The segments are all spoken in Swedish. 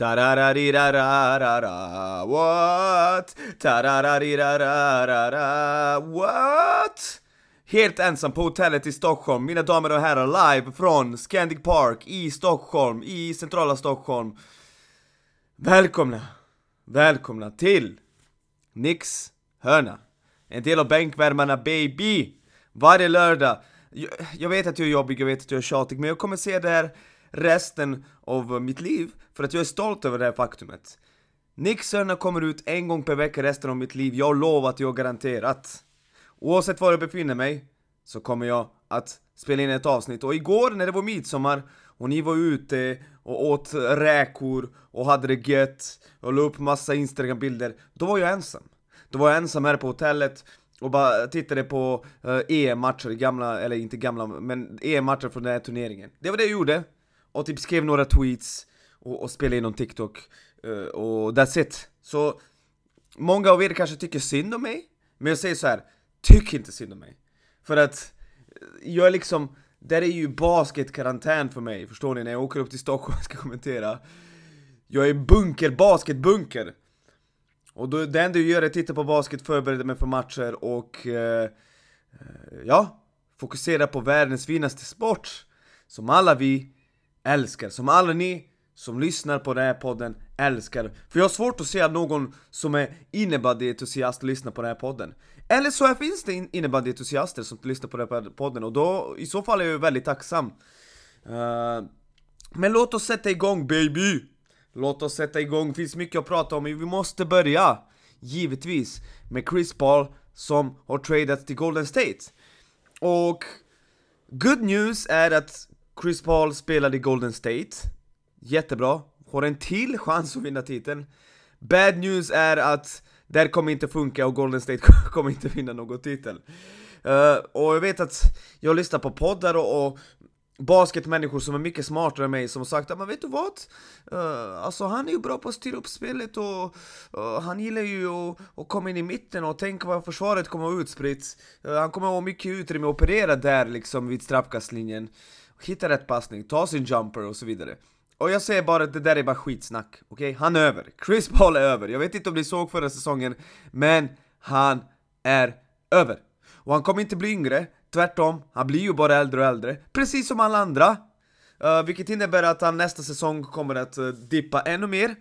Tarararirararara, what? Tarararirararara, what? Helt ensam på hotellet i Stockholm, mina damer och herrar, live från Scandic Park i Stockholm, i centrala Stockholm. Välkomna, välkomna till Nix hörna. En del av bänkvärmarna baby! Varje lördag. Jag, jag vet att jag är jobbig, jag vet att jag är tjatig, men jag kommer se det här resten av mitt liv för att jag är stolt över det här faktumet. Nixarna kommer ut en gång per vecka resten av mitt liv, jag lovar att jag garanterat. Oavsett var jag befinner mig så kommer jag att spela in ett avsnitt och igår när det var midsommar och ni var ute och åt räkor och hade det gött och la upp massa Instagram-bilder då var jag ensam. Då var jag ensam här på hotellet och bara tittade på eh, uh, EM-matcher, gamla, eller inte gamla, men EM-matcher från den här turneringen. Det var det jag gjorde, och typ skrev några tweets och, och spelade in någon TikTok, uh, och that's it. Så, många av er kanske tycker synd om mig, men jag säger så här: tyck inte synd om mig. För att, eh, jag är liksom, där är ju basketkarantän för mig, förstår ni? När jag åker upp till Stockholm och ska kommentera. Jag är bunker, basketbunker! Och då, det enda jag gör är att titta på basket, förbereda mig för matcher och eh, eh ja, fokusera på världens finaste sport som alla vi älskar, som alla ni som lyssnar på den här podden älskar. För jag har svårt att se att någon som är innebandy-entusiast på den här podden. Eller så finns det innebandyentusiaster som lyssnar på den här podden och då, i så fall är jag väldigt tacksam. Uh, men låt oss sätta igång baby! Låt oss sätta igång, finns mycket att prata om, vi måste börja! Givetvis med Chris Paul som har tradats till Golden State. Och good news är att Chris Paul spelade i Golden State, jättebra, har en till chans att vinna titeln. Bad news är att det här kommer inte funka och Golden State kommer inte vinna någon titel. Uh, och jag vet att jag lyssnar på poddar och, och basketmänniskor som är mycket smartare än mig som har sagt att men vet du vad? Uh, alltså han är ju bra på att styra upp spelet och uh, han gillar ju att, att komma in i mitten och tänka vad försvaret kommer att vara utspritt. Uh, han kommer att ha mycket utrymme att operera där liksom vid straffkastlinjen. Hitta rätt passning, ta sin jumper och så vidare. Och jag säger bara att det där är bara skitsnack, okej? Okay? Han är över. Chris Paul är över. Jag vet inte om ni såg förra säsongen, men han är över. Och han kommer inte bli yngre, Tvärtom, han blir ju bara äldre och äldre, precis som alla andra. Uh, vilket innebär att han nästa säsong kommer att uh, dippa ännu mer.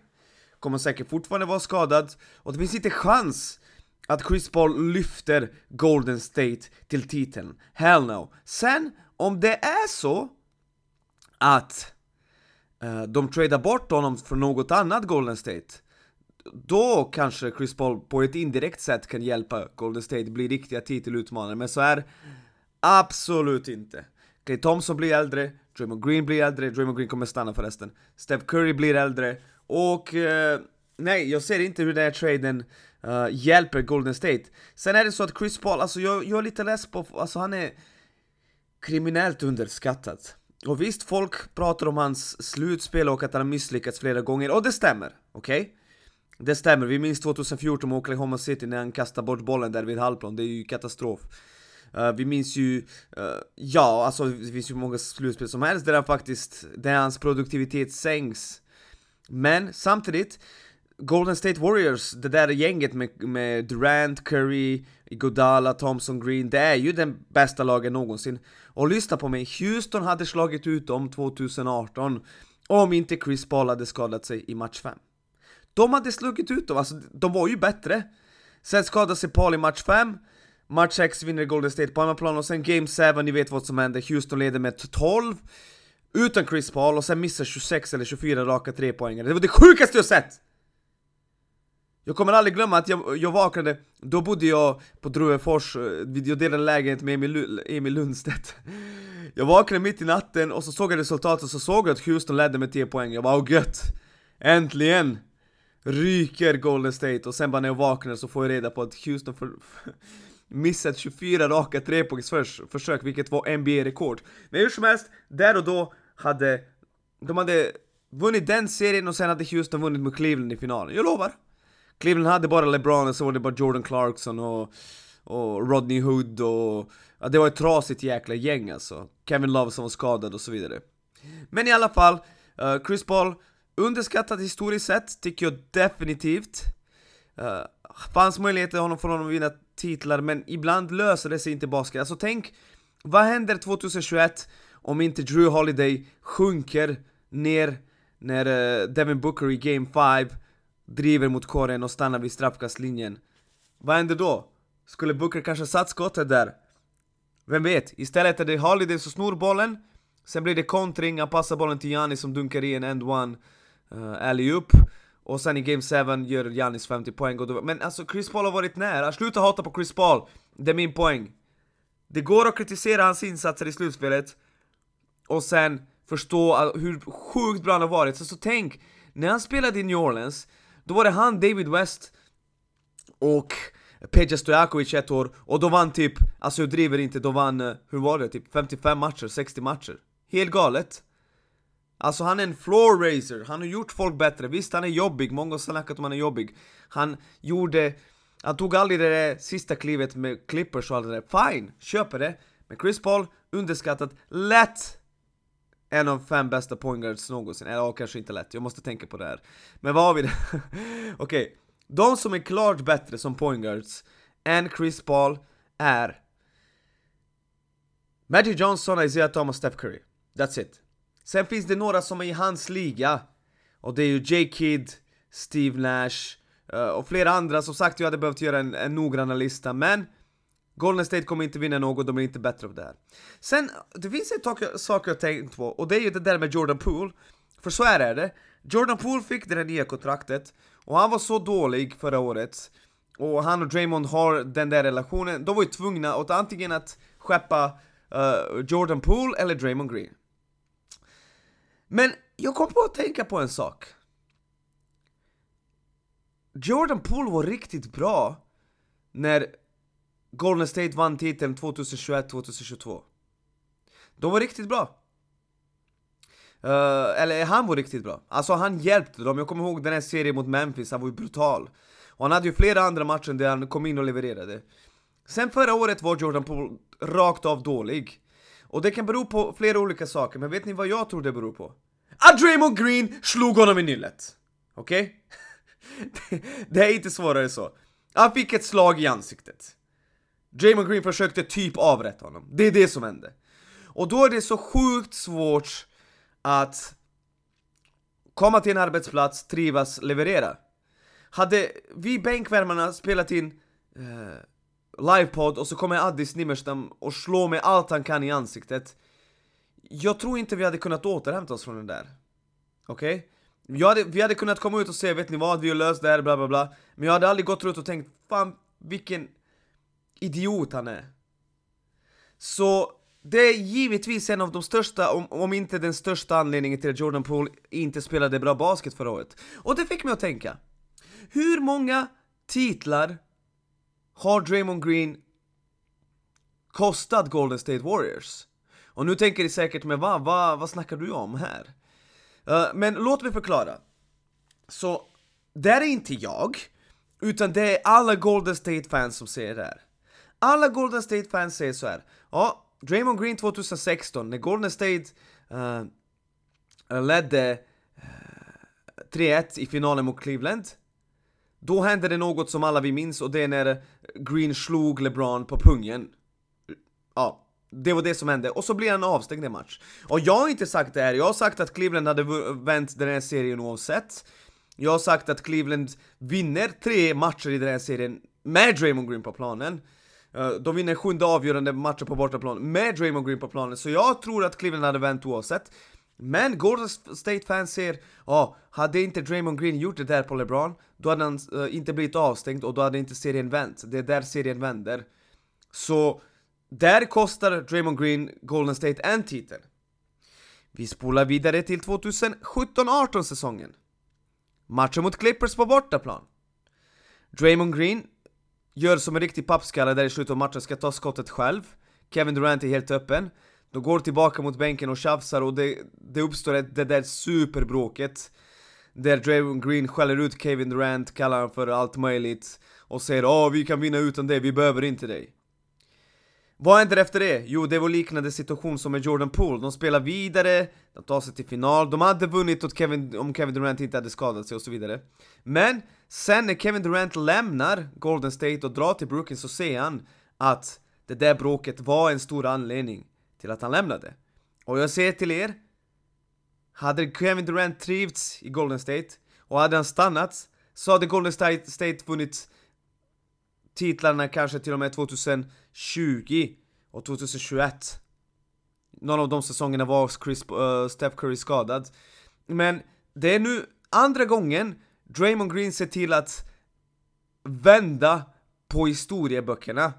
Kommer säkert fortfarande vara skadad, och det finns inte chans att Chris Paul lyfter Golden State till titeln. Hell no. Sen, om det är så att uh, de tradar bort honom från något annat Golden State, då kanske Chris Paul på ett indirekt sätt kan hjälpa Golden State bli riktiga titelutmanare, men så är Absolut inte. Clay Thompson blir äldre, Draymond Green blir äldre, Draymond Green kommer stanna förresten. Steph Curry blir äldre, och eh, nej, jag ser inte hur den här traden uh, hjälper Golden State. Sen är det så att Chris Paul, alltså jag, jag är lite less på, alltså han är kriminellt underskattad. Och visst, folk pratar om hans slutspel och att han har misslyckats flera gånger, och det stämmer, okej? Okay? Det stämmer, vi minns 2014 med Oklahoma City när han kastade bort bollen där vid halvplan, det är ju katastrof. Uh, vi minns ju, uh, ja alltså det finns ju många slutspel som helst där han faktiskt, där hans produktivitet sänks. Men samtidigt, Golden State Warriors, det där gänget med, med Durant, Curry, Godala, Thompson, Green, det är ju den bästa lagen någonsin. Och lyssna på mig, Houston hade slagit ut dem 2018 om inte Chris Paul hade skadat sig i match 5. De hade slagit ut dem, alltså de var ju bättre. Sen skadade sig Paul i match 5, Match 6 vinner Golden State på hemmaplan och sen Game 7, ni vet vad som händer, Houston leder med 12 Utan Chris Paul och sen missar 26 eller 24 raka trepoängare, det var det sjukaste jag sett! Jag kommer aldrig glömma att jag, jag vaknade, då bodde jag på Druvefors, eh, jag delade lägenhet med Emil, Emil Lundstedt Jag vaknade mitt i natten och så såg jag resultatet och så såg jag att Houston ledde med 10 poäng, jag bara åh gött! Äntligen! Ryker Golden State och sen bara när jag vaknade så får jag reda på att Houston för, missat 24 raka trepoängsförsök, vilket var NBA-rekord. Men hur som helst, där och då hade de hade vunnit den serien och sen hade Houston vunnit mot Cleveland i finalen, jag lovar! Cleveland hade bara LeBron och så var det bara Jordan Clarkson och, och Rodney Hood och... Ja, det var ett trasigt jäkla gäng alltså. Kevin Love som var skadad och så vidare. Men i alla fall, uh, Chris Paul Underskattat historiskt sett, tycker jag definitivt. Uh, fanns möjligheter honom för honom att vinna titlar, men ibland löser det sig inte i basket. Alltså tänk, vad händer 2021 om inte Drew Holiday sjunker ner när uh, Devin Booker i Game 5 driver mot korgen och stannar vid straffkastlinjen? Vad händer då? Skulle Booker kanske satt skottet där? Vem vet? Istället är det Holiday som snor bollen, sen blir det kontring, han passar bollen till Giannis som dunkar i en end-one uh, eh, Alley upp och sen i Game 7 gör Giannis 50 poäng och då, Men alltså Chris Paul har varit nära, sluta hata på Chris Paul! Det är min poäng. Det går att kritisera hans insatser i slutspelet och sen förstå hur sjukt bra han har varit. Så, så tänk, när han spelade i New Orleans, då var det han, David West och Peja Stojakovic ett år och då vann typ, alltså jag driver inte, de vann, eh, hur var det? Typ 55 matcher, 60 matcher. Helt galet. Alltså han är en floor raiser, han har gjort folk bättre. Visst, han är jobbig, många har snackat om han är jobbig. Han gjorde, han tog aldrig det där sista klivet med Clippers och allt det där. Fine, köper det. Men Chris Paul, underskattat, lätt en av fem bästa pointguards någonsin. Eller ja, kanske inte lätt, jag måste tänka på det här. Men vad har vi? Okej, okay. de som är klart bättre som pointguards än Chris Paul är Magic Johnson, Isaiah Thomas, Steph Curry. That's it. Sen finns det några som är i hans liga, och det är ju J-Kid, Steve Nash eh, och flera andra. Som sagt, jag hade behövt göra en, en noggranna lista, men Golden State kommer inte vinna något, de blir inte bättre av det här. Sen, det finns en sak jag tänkt på, och det är ju det där med Jordan Poole. För så är det. Jordan Poole fick det här nya kontraktet, och han var så dålig förra året. Och han och Draymond har den där relationen, de var ju tvungna att antingen att skeppa uh, Jordan Poole eller Draymond Green. Men jag kom på att tänka på en sak. Jordan Poole var riktigt bra när Golden State vann titeln 2021-2022. De var riktigt bra. Uh, eller han var riktigt bra. Alltså han hjälpte dem, jag kommer ihåg den här serien mot Memphis, han var ju brutal. Och han hade ju flera andra matcher där han kom in och levererade. Sen förra året var Jordan Poole rakt av dålig. Och det kan bero på flera olika saker, men vet ni vad jag tror det beror på? Att Draymond Green slog honom i nyllet! Okej? Okay? det, det är inte svårare så. Han fick ett slag i ansiktet. Draymond Green försökte typ avrätta honom. Det är det som hände. Och då är det så sjukt svårt att komma till en arbetsplats, trivas, leverera. Hade vi bänkvärmarna spelat in eh, livepodd och så kommer Addis Nimmerstam och slår med allt han kan i ansiktet Jag tror inte vi hade kunnat återhämta oss från den där Okej? Okay? Vi hade kunnat komma ut och säga vet ni vad, vi har löst det här, bla bla bla Men jag hade aldrig gått runt och tänkt fan vilken idiot han är Så det är givetvis en av de största, om, om inte den största anledningen till att Jordan Poole inte spelade bra basket förra året Och det fick mig att tänka Hur många titlar har Draymond Green kostat Golden State Warriors? Och nu tänker ni säkert, men va, vad, vad snackar du om här? Uh, men låt mig förklara. Så, det är inte jag, utan det är alla Golden State-fans som säger det här. Alla Golden State-fans säger så här. Ja, Draymond Green 2016, när Golden State uh, ledde eh, uh, 3-1 i finalen mot Cleveland då hände det något som alla vi minns och det är när Green slog LeBron på pungen. Ja, det var det som hände, och så blir han avstängd i match. Och jag har inte sagt det här, jag har sagt att Cleveland hade vänt den här serien oavsett. Jag har sagt att Cleveland vinner tre matcher i den här serien med Draymond Green på planen. Eh, de vinner sjunde avgörande matchen på bortaplan med Draymond Green på planen, så jag tror att Cleveland hade vänt oavsett. Men Golden State-fans säger ja, oh, hade inte Draymond Green gjort det där på LeBron, då hade han uh, inte blivit avstängd och då hade inte serien vänt. Det är där serien vänder. Så där kostar Draymond Green Golden State en titel. Vi spolar vidare till 2017-18 säsongen. Matchen mot Clippers på bortaplan. Draymond Green gör som en riktig pappskalle där i slutet av matchen ska ta skottet själv. Kevin Durant är helt öppen. De går tillbaka mot bänken och tjafsar och det, det uppstår ett, det där superbråket Där Draven Green skäller ut Kevin Durant, kallar honom för allt möjligt Och säger åh vi kan vinna utan dig, vi behöver inte dig Vad händer efter det? Jo, det var liknande situation som med Jordan Poole. De spelar vidare, de tar sig till final, de hade vunnit åt Kevin, om Kevin Durant inte hade skadat sig och så vidare. Men sen när Kevin Durant lämnar Golden State och drar till Brooklyn så ser han att det där bråket var en stor anledning till att han lämnade. Och jag säger till er, hade Kevin Durant trivts i Golden State och hade han stannat så hade Golden State, State vunnit titlarna kanske till och med 2020 och 2021. Någon av de säsongerna var Chris, uh, Steph Curry skadad. Men det är nu andra gången Draymond Green ser till att vända på historieböckerna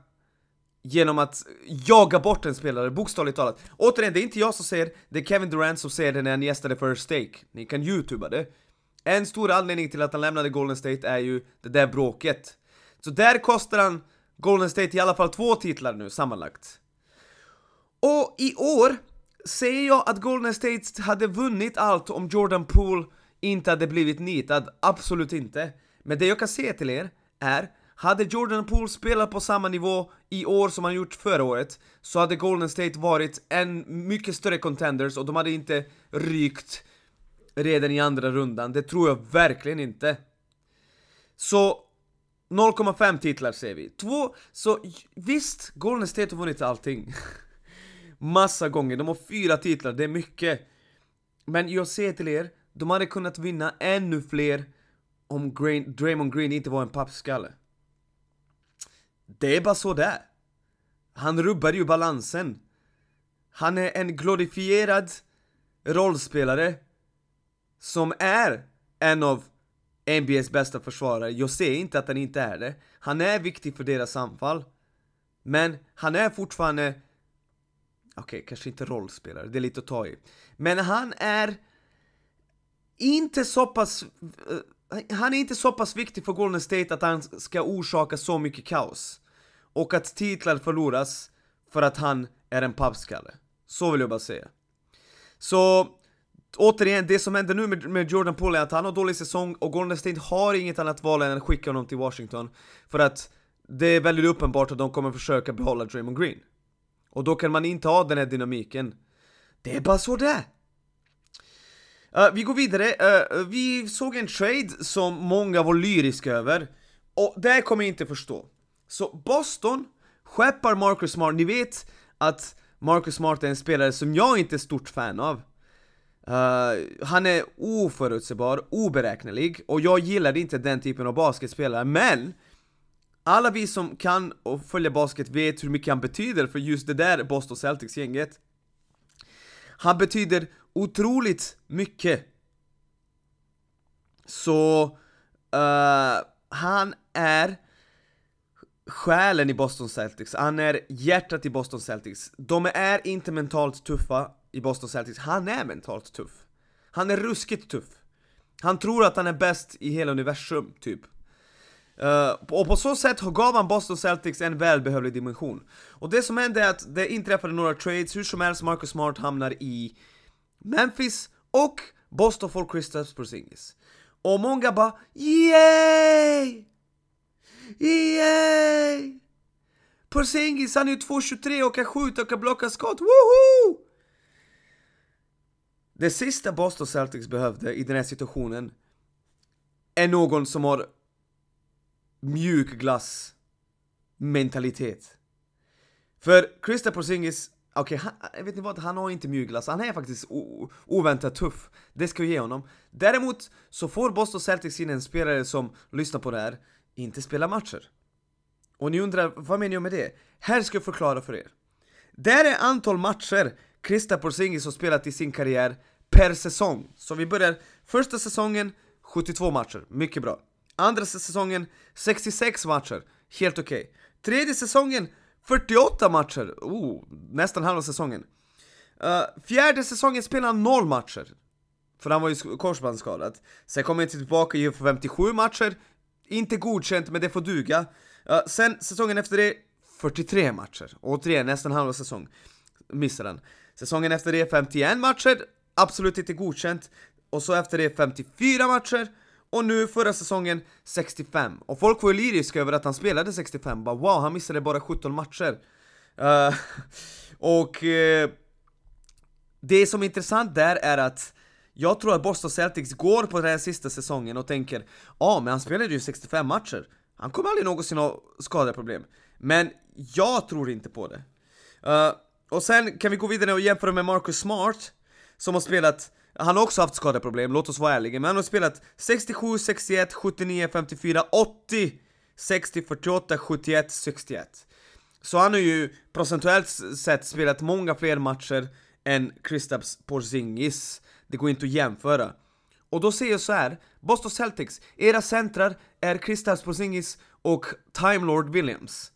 genom att jaga bort en spelare, bokstavligt talat. Återigen, det är inte jag som säger det är Kevin Durant som säger det när han gästade First Take. Ni kan youtuba det. En stor anledning till att han lämnade Golden State är ju det där bråket. Så där kostar han Golden State i alla fall två titlar nu sammanlagt. Och i år säger jag att Golden State hade vunnit allt om Jordan Poole inte hade blivit nitad, absolut inte. Men det jag kan säga till er är, hade Jordan Poole spelat på samma nivå i år som han gjort förra året, så hade Golden State varit en mycket större contenders och de hade inte rykt redan i andra rundan, det tror jag verkligen inte. Så 0,5 titlar ser vi. Två, så visst, Golden State har vunnit allting. Massa gånger, de har fyra titlar, det är mycket. Men jag säger till er, de hade kunnat vinna ännu fler om Green, Draymond Green inte var en pappskalle. Det är bara så det är. Han rubbar ju balansen. Han är en glorifierad rollspelare som är en av NBAs bästa försvarare. Jag säger inte att han inte är det. Han är viktig för deras anfall. Men han är fortfarande... Okej, okay, kanske inte rollspelare, det är lite att ta i. Men han är inte så pass... Eh, han är inte så pass viktig för Golden State att han ska orsaka så mycket kaos. Och att titlar förloras för att han är en pappskalle. Så vill jag bara säga. Så återigen, det som händer nu med, med Jordan Poole är att han har dålig säsong och Golden State har inget annat val än att skicka honom till Washington För att det är väldigt uppenbart att de kommer försöka behålla Draymond Green Och då kan man inte ha den här dynamiken Det är bara så det är! Uh, vi går vidare, uh, vi såg en trade som många var lyriska över. Och det kommer jag inte förstå. Så Boston skeppar Marcus Smart, ni vet att Marcus Smart är en spelare som jag inte är stort fan av. Uh, han är oförutsägbar, oberäknelig och jag gillar inte den typen av basketspelare, men alla vi som kan och följer basket vet hur mycket han betyder för just det där Boston Celtics-gänget. Han betyder otroligt mycket. Så, uh, han är själen i Boston Celtics, han är hjärtat i Boston Celtics. De är inte mentalt tuffa, i Boston Celtics, han är mentalt tuff. Han är ruskigt tuff. Han tror att han är bäst i hela universum, typ. Uh, och på så sätt gav han Boston Celtics en välbehövlig dimension. Och det som hände är att det inträffade några trades, hur som helst Marcus Smart hamnar i Memphis och Boston får Kristaps Porzingis. Och många bara Yay! Yay! Porzingis, han är ju 2,23 och kan skjuta och kan blocka skott, woho! Det sista Boston Celtics behövde i den här situationen är någon som har mjukglass mentalitet. För Krista Porzingis, okej, okay, vet ni vad, han har inte mjukglass, alltså, han är faktiskt oväntat tuff. Det ska jag ge honom. Däremot så får Boston Celtics in en spelare som, lyssnar på det här, inte spelar matcher. Och ni undrar, vad menar jag med det? Här ska jag förklara för er. Det är antal matcher Krista Porzingis har spelat i sin karriär per säsong. Så vi börjar första säsongen 72 matcher, mycket bra. Andra säsongen 66 matcher, helt okej. Okay. Tredje säsongen 48 matcher, oh, nästan halva säsongen. Uh, fjärde säsongen spelade han 0 matcher, för han var ju korsbandsskadad. Sen kom han tillbaka och för 57 matcher, inte godkänt men det får duga. Uh, sen säsongen efter det 43 matcher, återigen nästan halva säsong missade han. Säsongen efter det 51 matcher, absolut inte godkänt. Och så efter det 54 matcher, och nu förra säsongen 65. Och folk var ju lyriska över att han spelade 65, bara wow, han missade bara 17 matcher. Uh, och uh, det som är intressant där är att jag tror att Boston Celtics går på den här sista säsongen och tänker Ja, ah, men han spelade ju 65 matcher Han kommer aldrig någonsin ha skadeproblem Men jag tror inte på det uh, Och sen kan vi gå vidare och jämföra med Marcus Smart Som har spelat han har också haft skadeproblem, låt oss vara ärliga, men han har spelat 67, 61, 79, 54, 80, 60, 48, 71, 61 Så han har ju procentuellt sett spelat många fler matcher än Kristaps Porzingis. Det går inte att jämföra. Och då säger jag så här, Boston Celtics, era centrar är Kristaps Porzingis och Time Lord Williams.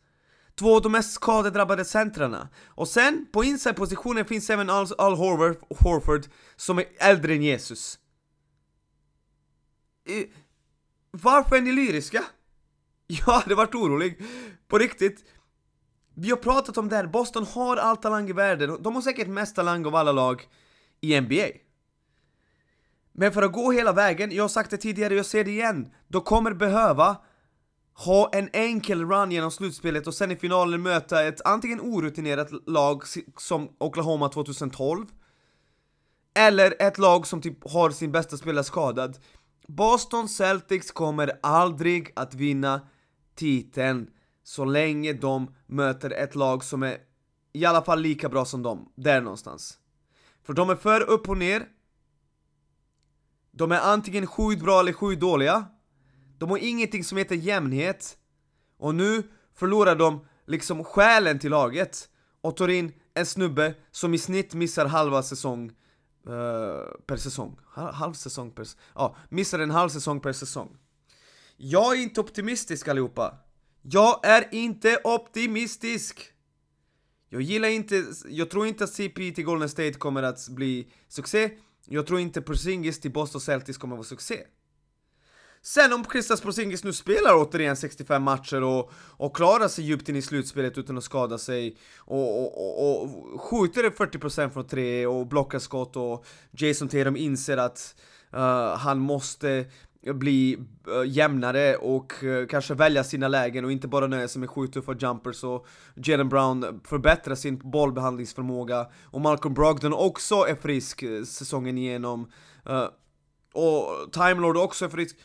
Två av de mest skadedrabbade centrarna. Och sen, på inside-positionen finns även Al, Al Horford, Horford, som är äldre än Jesus. I, varför är ni lyriska? Jag hade varit orolig, på riktigt. Vi har pratat om det här, Boston har all talang i världen, de har säkert mest talang av alla lag i NBA. Men för att gå hela vägen, jag har sagt det tidigare, jag säger det igen, de kommer behöva ha en enkel run genom slutspelet och sen i finalen möta ett antingen orutinerat lag som Oklahoma 2012 eller ett lag som typ har sin bästa spelare skadad. Boston Celtics kommer aldrig att vinna titeln så länge de möter ett lag som är i alla fall lika bra som dem, där någonstans. För de är för upp och ner, de är antingen sjukt bra eller sjukt dåliga, de har ingenting som heter jämnhet. Och nu förlorar de liksom själen till laget och tar in en snubbe som i snitt missar halva säsong uh, per säsong. Halv säsong per... Ja, missar en halv säsong per säsong. Jag är inte optimistisk allihopa. Jag är inte optimistisk! Jag gillar inte, jag tror inte att CP till Golden State kommer att bli succé. Jag tror inte Porzingis till Boston Celtics kommer att vara succé. Sen om Kristaps Porzingis nu spelar återigen 65 matcher och, och klarar sig djupt in i slutspelet utan att skada sig och, och, och, och skjuter 40% från tre och blockar skott och Jason Tatum inser att uh, han måste bli uh, jämnare och uh, kanske välja sina lägen och inte bara nöja sig med sju tuffa jumpers och Jalen Brown förbättrar sin bollbehandlingsförmåga och Malcolm Brogdon också är frisk säsongen igenom. Uh, och Timelord också är frisk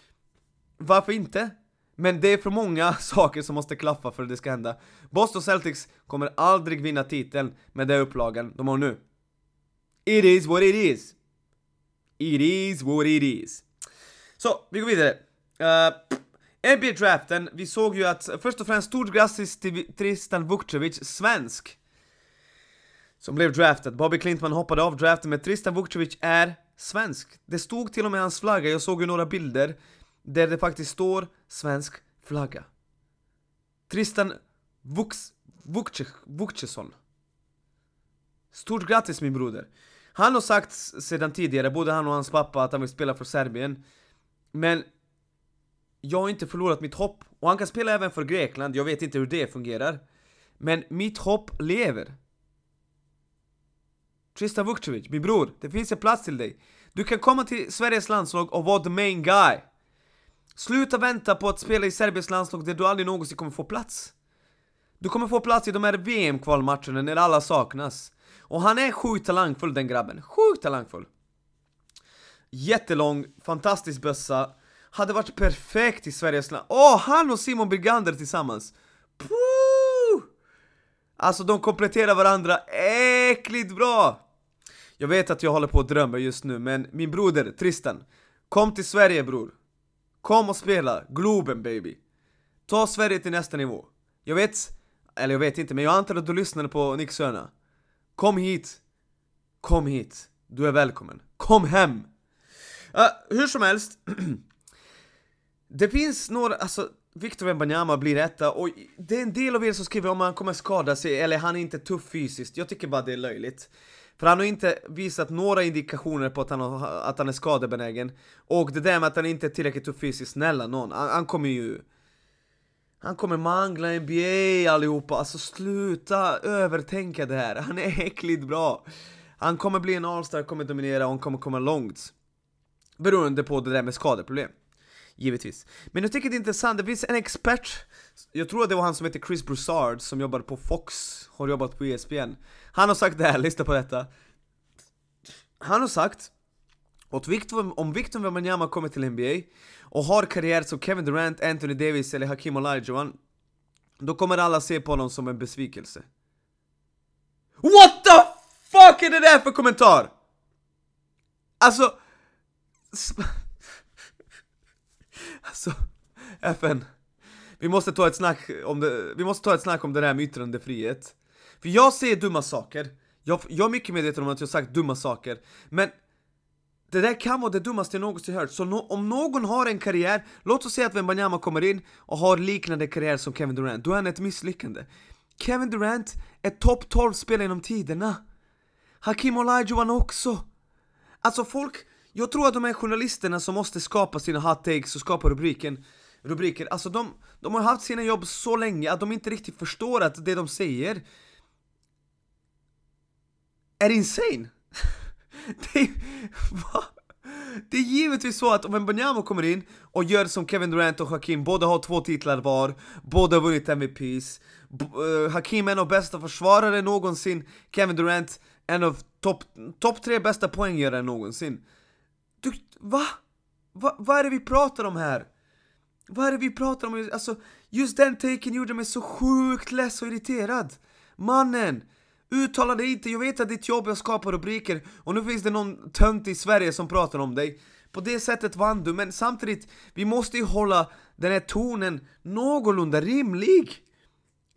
varför inte? Men det är för många saker som måste klaffa för att det ska hända. Boston Celtics kommer aldrig vinna titeln med den upplagan de har nu. It is what it is. It is what it is. Så, vi går vidare. Eh, uh, NBA-draften, vi såg ju att först och främst stort grattis till Tristan Vukcevic, svensk. Som blev draftad. Bobby Klintman hoppade av draften, men Tristan Vukcevic är svensk. Det stod till och med hans flagga, jag såg ju några bilder där det faktiskt står svensk flagga. Tristan Vux, Vukcesson. Stort grattis min broder! Han har sagt sedan tidigare, både han och hans pappa, att han vill spela för Serbien. Men jag har inte förlorat mitt hopp. Och han kan spela även för Grekland, jag vet inte hur det fungerar. Men mitt hopp lever. Tristan Vukcevic, min bror, det finns en plats till dig. Du kan komma till Sveriges landslag och vara the main guy. Sluta vänta på att spela i Serbiens landslag där du aldrig någonsin kommer få plats. Du kommer få plats i de här VM-kvalmatcherna när alla saknas. Och han är sjukt talangfull den grabben, sjukt talangfull. Jättelång, fantastisk bössa. Hade varit perfekt i Sveriges land. Åh, oh, han och Simon Birgander tillsammans! Puh! Alltså de kompletterar varandra äckligt bra! Jag vet att jag håller på att drömma just nu, men min broder Tristan, kom till Sverige bror. Kom och spela, Globen baby! Ta Sverige till nästa nivå. Jag vet, eller jag vet inte, men jag antar att du lyssnade på Nick Söna. Kom hit! Kom hit! Du är välkommen. Kom hem! Uh, hur som helst, det finns några, alltså Victor Wembanyama blir etta och det är en del av er som skriver om han kommer skada sig eller han är inte tuff fysiskt, jag tycker bara det är löjligt. För han har inte visat några indikationer på att han, har, att han är skadebenägen. Och det där med att han inte är tillräckligt tuff fysiskt, snälla någon, han, han kommer ju han kommer mangla NBA allihopa, alltså sluta övertänka det här, han är äckligt bra. Han kommer bli en allstar, kommer dominera och han kommer komma långt. Beroende på det där med skadeproblem. Givetvis. Men jag tycker det är intressant, det finns en expert, jag tror att det var han som heter Chris Broussard som jobbar på Fox, har jobbat på ESPN. Han har sagt det här, lyssna på detta. Han har sagt att Victor, om Victor Wembanyama kommer till NBA och har karriär som Kevin Durant, Anthony Davis eller Hakim Olajuwon då kommer alla se på honom som en besvikelse. What the fuck är det där för kommentar? Alltså... Alltså, FN. Vi måste ta ett snack om det, vi måste ta ett snack om det där med yttrandefrihet. För jag säger dumma saker. Jag, jag är mycket medveten om att jag sagt dumma saker. Men det där kan vara det dummaste jag någonsin hört, så no om någon har en karriär, låt oss säga att Wembanyama kommer in och har liknande karriär som Kevin Durant, då är han ett misslyckande. Kevin Durant är topp 12 spelare genom tiderna. Hakim Olajuwon också. Alltså folk, jag tror att de här journalisterna som måste skapa sina hot takes och skapa rubriken, rubriker, alltså de, de har haft sina jobb så länge att de inte riktigt förstår att det de säger är insane. det, är, va? det är givetvis så att om en kommer in och gör som Kevin Durant och Hakim, båda har två titlar var, båda har vunnit MVPs, B uh, Hakim är en av bästa försvarare någonsin, Kevin Durant en av topp top tre bästa poänggörare någonsin. Du, va? va? Vad är det vi pratar om här? Vad är det vi pratar om? Alltså, just den taken gjorde mig så sjukt less och irriterad. Mannen! Uttala dig inte, jag vet att ditt jobb är att skapa rubriker och nu finns det någon tönt i Sverige som pratar om dig. På det sättet vann du, men samtidigt, vi måste ju hålla den här tonen någorlunda rimlig.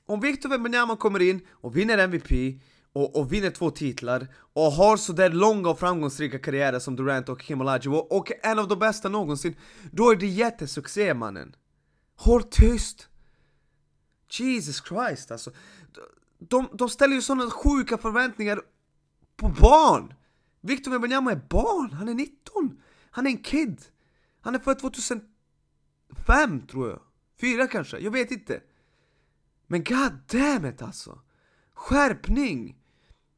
Om Victor Wembanyama kommer in och vinner MVP och, och vinner två titlar och har sådär långa och framgångsrika karriärer som Durant och Kim Olajuwon och en av de bästa någonsin, då är det jättesuccé mannen. Håll tyst! Jesus Christ alltså de, de ställer ju sådana sjuka förväntningar på barn! Victor Wembanyama är barn, han är 19! Han är en kid! Han är född 2005 tror jag, fyra kanske, jag vet inte. Men god damn it alltså! Skärpning!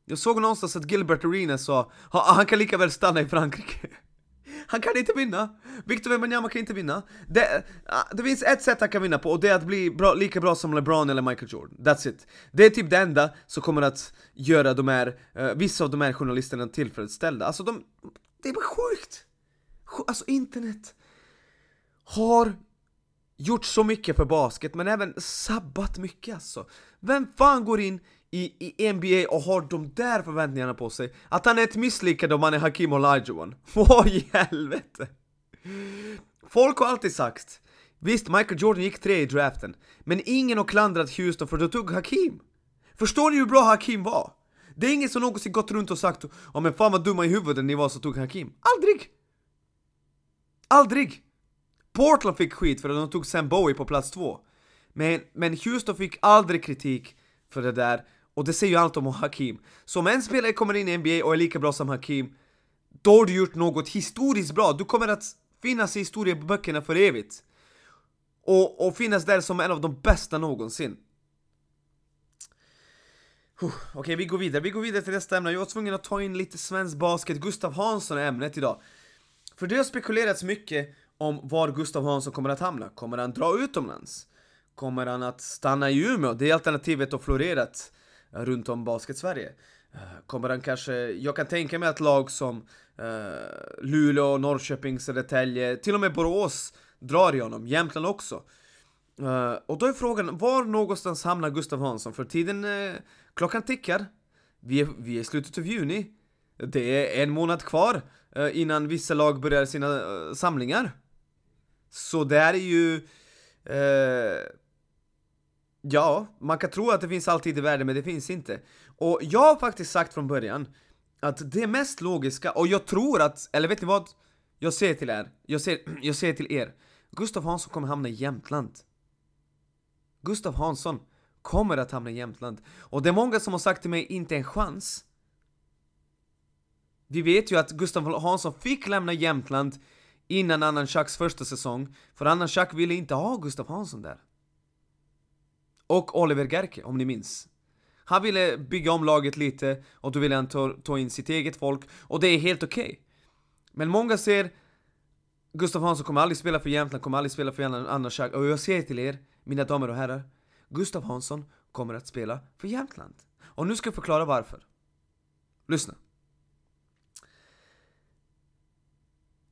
Jag såg någonstans att Gilbert Arena sa han kan lika väl stanna i Frankrike. Han kan inte vinna! Victor Wembanyama kan inte vinna. Det, ah, det finns ett sätt han kan vinna på och det är att bli bra, lika bra som LeBron eller Michael Jordan. That's it. Det är typ det enda som kommer att göra de här, uh, vissa av de här journalisterna tillfredsställda. Alltså de, det är bara sjukt! Alltså internet har gjort så mycket för basket men även sabbat mycket alltså. Vem fan går in i, i NBA och har de där förväntningarna på sig Att han är ett misslyckande om han är Hakim Olajuwon Vad i helvete? Folk har alltid sagt Visst, Michael Jordan gick tre i draften Men ingen har klandrat Houston för att de tog Hakim Förstår ni hur bra Hakim var? Det är ingen som någonsin gått runt och sagt Ja men fan vad dumma i huvudet ni var som tog Hakim Aldrig! Aldrig! Portland fick skit för att de tog Sam Bowie på plats två men, men Houston fick aldrig kritik för det där och det säger ju allt om Hakim. Så om en spelare kommer in i NBA och är lika bra som Hakim, då har du gjort något historiskt bra. Du kommer att finnas i historieböckerna för evigt. Och, och finnas där som en av de bästa någonsin. Okej, okay, vi går vidare. Vi går vidare till nästa ämne. Jag var tvungen att ta in lite svensk basket. Gustav Hansson är ämnet idag. För det har spekulerats mycket om var Gustav Hansson kommer att hamna. Kommer han dra utomlands? Kommer han att stanna i Umeå? Det alternativet har florerat runt om basket-Sverige. Eh, kommer han kanske, jag kan tänka mig att lag som uh, Luleå, Norrköping, Södertälje, till och med Borås drar i honom, Jämtland också. Uh, och då är frågan, var någonstans hamnar Gustav Hansson? För tiden, uh, klockan tickar. Vi är, vi är i slutet av juni. Det är en månad kvar uh, innan vissa lag börjar sina samlingar. Så det är ju Ja, man kan tro att det finns alltid i världen, men det finns inte. Och jag har faktiskt sagt från början att det mest logiska, och jag tror att, eller vet ni vad? Jag säger till er, jag säger, jag säger till er, Gustav Hansson kommer hamna i Jämtland. Gustav Hansson kommer att hamna i Jämtland. Och det är många som har sagt till mig, inte en chans. Vi vet ju att Gustav Hansson fick lämna Jämtland innan Annan Schacks första säsong, för Annan Schack ville inte ha Gustav Hansson där. Och Oliver Gerke, om ni minns. Han ville bygga om laget lite, och då ville han ta, ta in sitt eget folk, och det är helt okej. Okay. Men många ser Gustav Hansson kommer aldrig spela för Jämtland, kommer aldrig spela för någon annan sak. Och jag säger till er, mina damer och herrar, Gustav Hansson kommer att spela för Jämtland. Och nu ska jag förklara varför. Lyssna.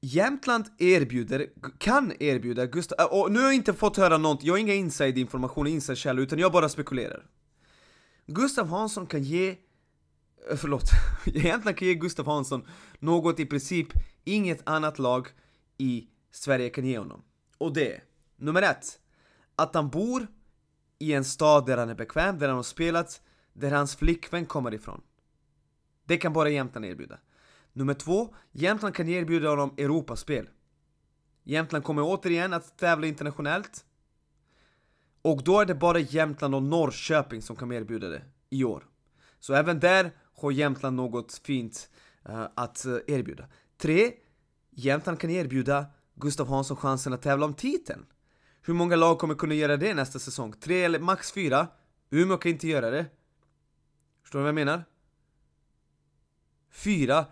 Jämtland erbjuder, kan erbjuda Gustav, äh, och nu har jag inte fått höra något, jag har inga inside information, inside källor, utan jag bara spekulerar. Gustav Hansson kan ge, eh, förlåt, Jämtland kan ge Gustav Hansson något i princip inget annat lag i Sverige kan ge honom. Och det är, nummer ett, att han bor i en stad där han är bekväm, där han har spelat, där hans flickvän kommer ifrån. Det kan bara Jämtland erbjuda. Nummer två, Jämtland kan erbjuda honom Europaspel. Jämtland kommer återigen att tävla internationellt. Och då är det bara Jämtland och Norrköping som kan erbjuda det i år. Så även där har Jämtland något fint uh, att uh, erbjuda. Tre, Jämtland kan erbjuda Gustav Hansson chansen att tävla om titeln. Hur många lag kommer kunna göra det nästa säsong? Tre eller max fyra? Umeå kan inte göra det. Förstår du vad jag menar? Fyra.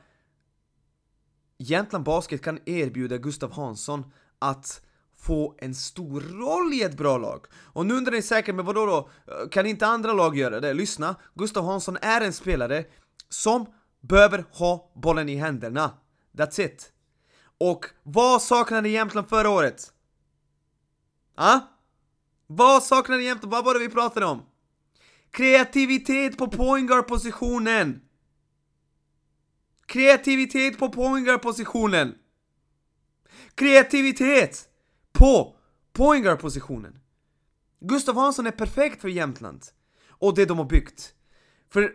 Jämtland Basket kan erbjuda Gustav Hansson att få en stor roll i ett bra lag. Och nu undrar ni säkert, men vadå då? Kan inte andra lag göra det? Lyssna, Gustav Hansson är en spelare som behöver ha bollen i händerna. That's it. Och vad saknade Jämtland förra året? Ah? Vad saknade Jämtland? Vad var det vi pratade om? Kreativitet på pointguard-positionen! Kreativitet på pointguard-positionen! Kreativitet på pointguard-positionen! Gustav Hansson är perfekt för Jämtland och det de har byggt. För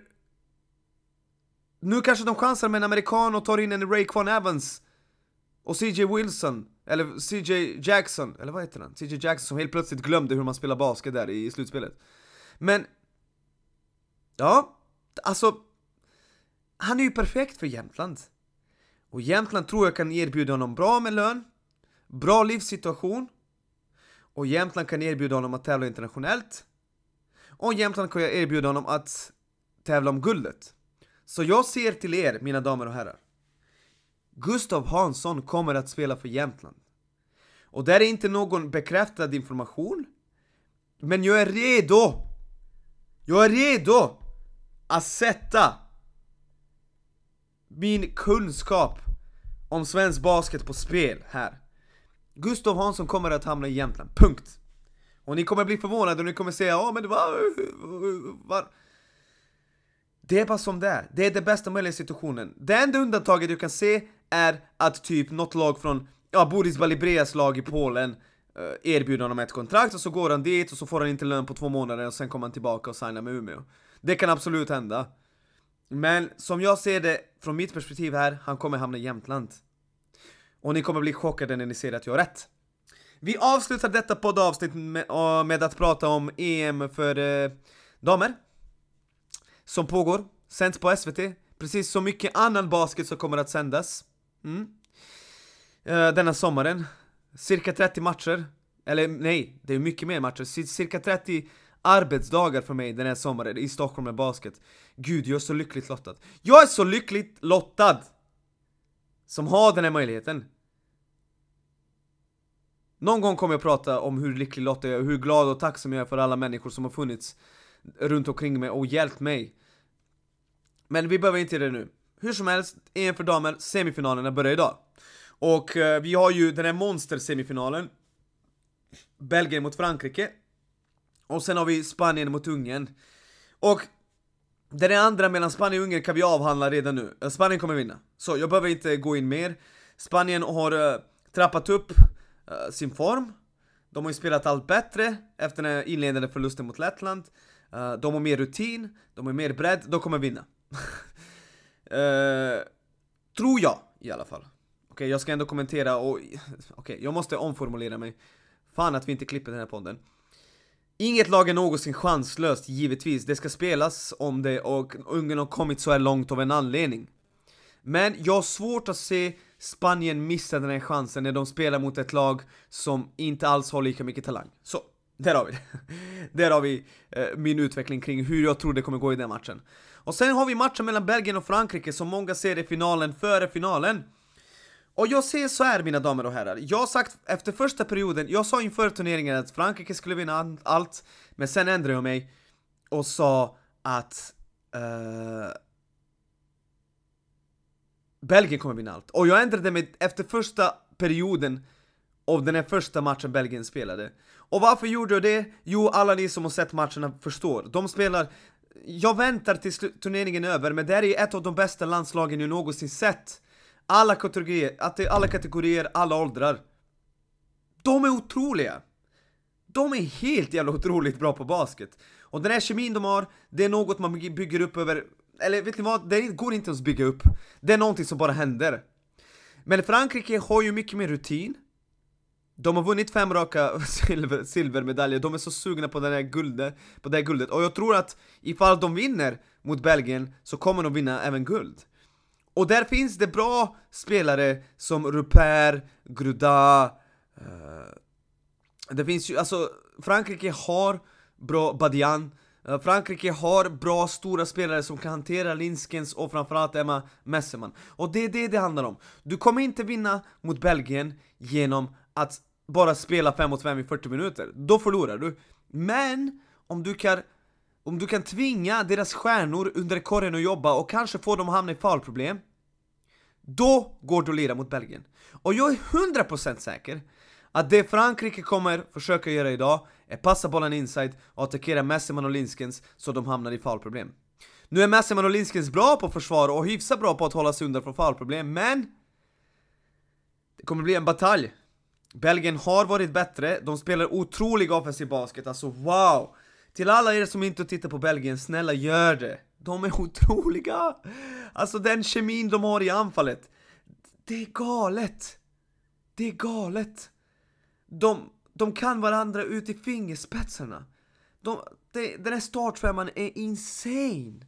nu kanske de chansar med en amerikan och tar in en Rayquan Evans och CJ Wilson, eller CJ Jackson, eller vad heter han? CJ Jackson som helt plötsligt glömde hur man spelar basket där i slutspelet. Men, ja, alltså, han är ju perfekt för Jämtland. Och Jämtland tror jag kan erbjuda honom bra med lön, bra livssituation, och Jämtland kan erbjuda honom att tävla internationellt, och Jämtland kan erbjuda honom att tävla om guldet. Så jag ser till er, mina damer och herrar. Gustav Hansson kommer att spela för Jämtland. Och det är inte någon bekräftad information. Men jag är redo! Jag är redo att sätta min kunskap om svensk basket på spel här. Gustav Hansson kommer att hamna i Jämtland, punkt. Och ni kommer bli förvånade och ni kommer säga ja men det var... var det är bara som det är. Det är den bästa möjliga situationen. Det enda undantaget du kan se är att typ något lag från, ja, Boris Balibreas lag i Polen eh, erbjuder honom ett kontrakt och så går han dit och så får han inte lön på två månader och sen kommer han tillbaka och signar med Umeå. Det kan absolut hända. Men som jag ser det från mitt perspektiv här, han kommer hamna i Jämtland. Och ni kommer bli chockade när ni ser att jag har rätt. Vi avslutar detta poddavsnitt med, med att prata om EM för eh, damer. Som pågår, sänds på SVT, precis som mycket annan basket som kommer att sändas. Mm. Eh, denna sommaren. Cirka 30 matcher. Eller nej, det är mycket mer matcher. Cirka 30 arbetsdagar för mig den här sommaren i Stockholm med basket. Gud, jag är så lyckligt lottad. Jag är så lyckligt lottad! Som har den här möjligheten. Någon gång kommer jag prata om hur lycklig lottad jag är, hur glad och tacksam jag är för alla människor som har funnits runt omkring mig och hjälpt mig. Men vi behöver inte det nu. Hur som helst, EM för damer, semifinalerna börjar idag. Och eh, vi har ju den här monster-semifinalen Belgien mot Frankrike och sen har vi Spanien mot Ungern. Och den andra mellan Spanien och Ungern kan vi avhandla redan nu. Eh, Spanien kommer vinna, så jag behöver inte gå in mer. Spanien har uh, trappat upp uh, sin form. De har ju spelat allt bättre efter den inledande förlusten mot Lettland. Uh, De har mer rutin, de har mer bredd, de kommer vinna. Uh, tror jag i alla fall. Okej, okay, jag ska ändå kommentera och... Okej, okay, jag måste omformulera mig. Fan att vi inte klipper den här podden. Inget lag är någonsin chanslöst, givetvis. Det ska spelas om det och Ungern har kommit så här långt av en anledning. Men jag har svårt att se Spanien missa den här chansen när de spelar mot ett lag som inte alls har lika mycket talang. Så, där har vi det. där har vi eh, min utveckling kring hur jag tror det kommer gå i den matchen. Och sen har vi matchen mellan Belgien och Frankrike som många ser i finalen före finalen. Och jag ser så här mina damer och herrar, jag har sagt efter första perioden, jag sa inför turneringen att Frankrike skulle vinna allt, men sen ändrade jag mig och sa att uh, Belgien kommer vinna allt. Och jag ändrade mig efter första perioden av den här första matchen Belgien spelade. Och varför gjorde jag det? Jo, alla ni som har sett matcherna förstår. De spelar... Jag väntar tills turneringen är över, men det här är ett av de bästa landslagen jag någonsin sett. Alla kategorier, alla kategorier, alla åldrar. De är otroliga! De är helt jävla otroligt bra på basket. Och den här kemin de har, det är något man bygger upp över... Eller vet ni vad? Det går inte ens att bygga upp. Det är någonting som bara händer. Men Frankrike har ju mycket mer rutin. De har vunnit fem raka silver, silvermedaljer, de är så sugna på, den här guldet, på det här guldet. Och jag tror att ifall de vinner mot Belgien så kommer de vinna även guld. Och där finns det bra spelare som Rupert, Gruda, eh, det finns ju, alltså Frankrike har bra Badian, eh, Frankrike har bra stora spelare som kan hantera Linskens och framförallt Emma Messerman. Och det är det det handlar om. Du kommer inte vinna mot Belgien genom att bara spela 5 mot 5 i 40 minuter. Då förlorar du. Men om du kan om du kan tvinga deras stjärnor under korgen att jobba och kanske få dem att hamna i fallproblem Då går du att lira mot Belgien. Och jag är 100% säker att det Frankrike kommer försöka göra idag är passa bollen inside och attackera Messerman och Linskens så de hamnar i fallproblem. Nu är Messerman och Linskens bra på försvar och hyfsat bra på att hålla sig undan från fallproblem, men det kommer bli en batalj. Belgien har varit bättre, de spelar otrolig offensiv basket, alltså wow! Till alla er som inte tittar på Belgien, snälla gör det! De är otroliga! Alltså den kemin de har i anfallet, det är galet! Det är galet! De, de kan varandra ut i fingerspetsarna. De, det, den här startfemman är insane!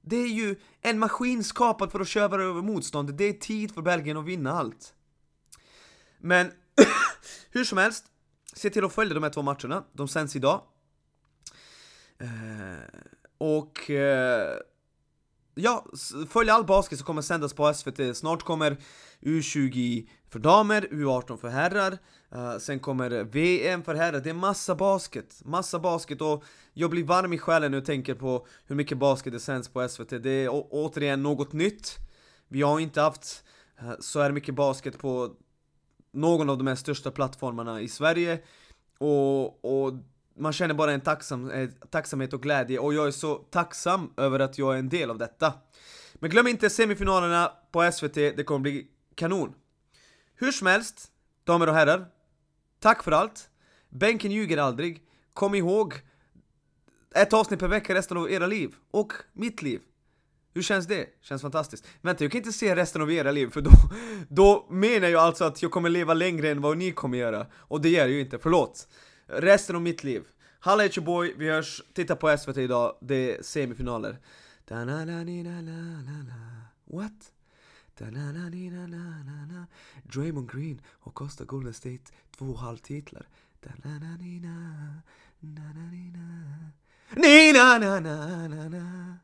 Det är ju en maskin skapad för att köra över motståndet, det är tid för Belgien att vinna allt. Men hur som helst, se till att följa de här två matcherna, de sänds idag. Eh, och eh, ja, följ all basket som kommer sändas på SVT. Snart kommer U20 för damer, U18 för herrar, uh, sen kommer VM för herrar. Det är massa basket, massa basket och jag blir varm i själen när jag tänker på hur mycket basket det sänds på SVT. Det är återigen något nytt. Vi har inte haft uh, så här mycket basket på någon av de här största plattformarna i Sverige och, och man känner bara en tacksam, eh, tacksamhet och glädje och jag är så tacksam över att jag är en del av detta. Men glöm inte semifinalerna på SVT, det kommer bli kanon. Hur som helst, damer och herrar, tack för allt. Bänken ljuger aldrig. Kom ihåg, ett avsnitt per vecka resten av era liv, och mitt liv. Hur känns det? Känns fantastiskt. Vänta, jag kan inte se resten av era liv, för då, då menar jag alltså att jag kommer leva längre än vad ni kommer göra. Och det gör jag ju inte, förlåt. Resten av mitt liv. Halla boy, vi hörs, titta på SVT idag, det är semifinaler. What? Draymond Green och Costa Golden State, två halvtitlar. Ni-na-na-na-na-na.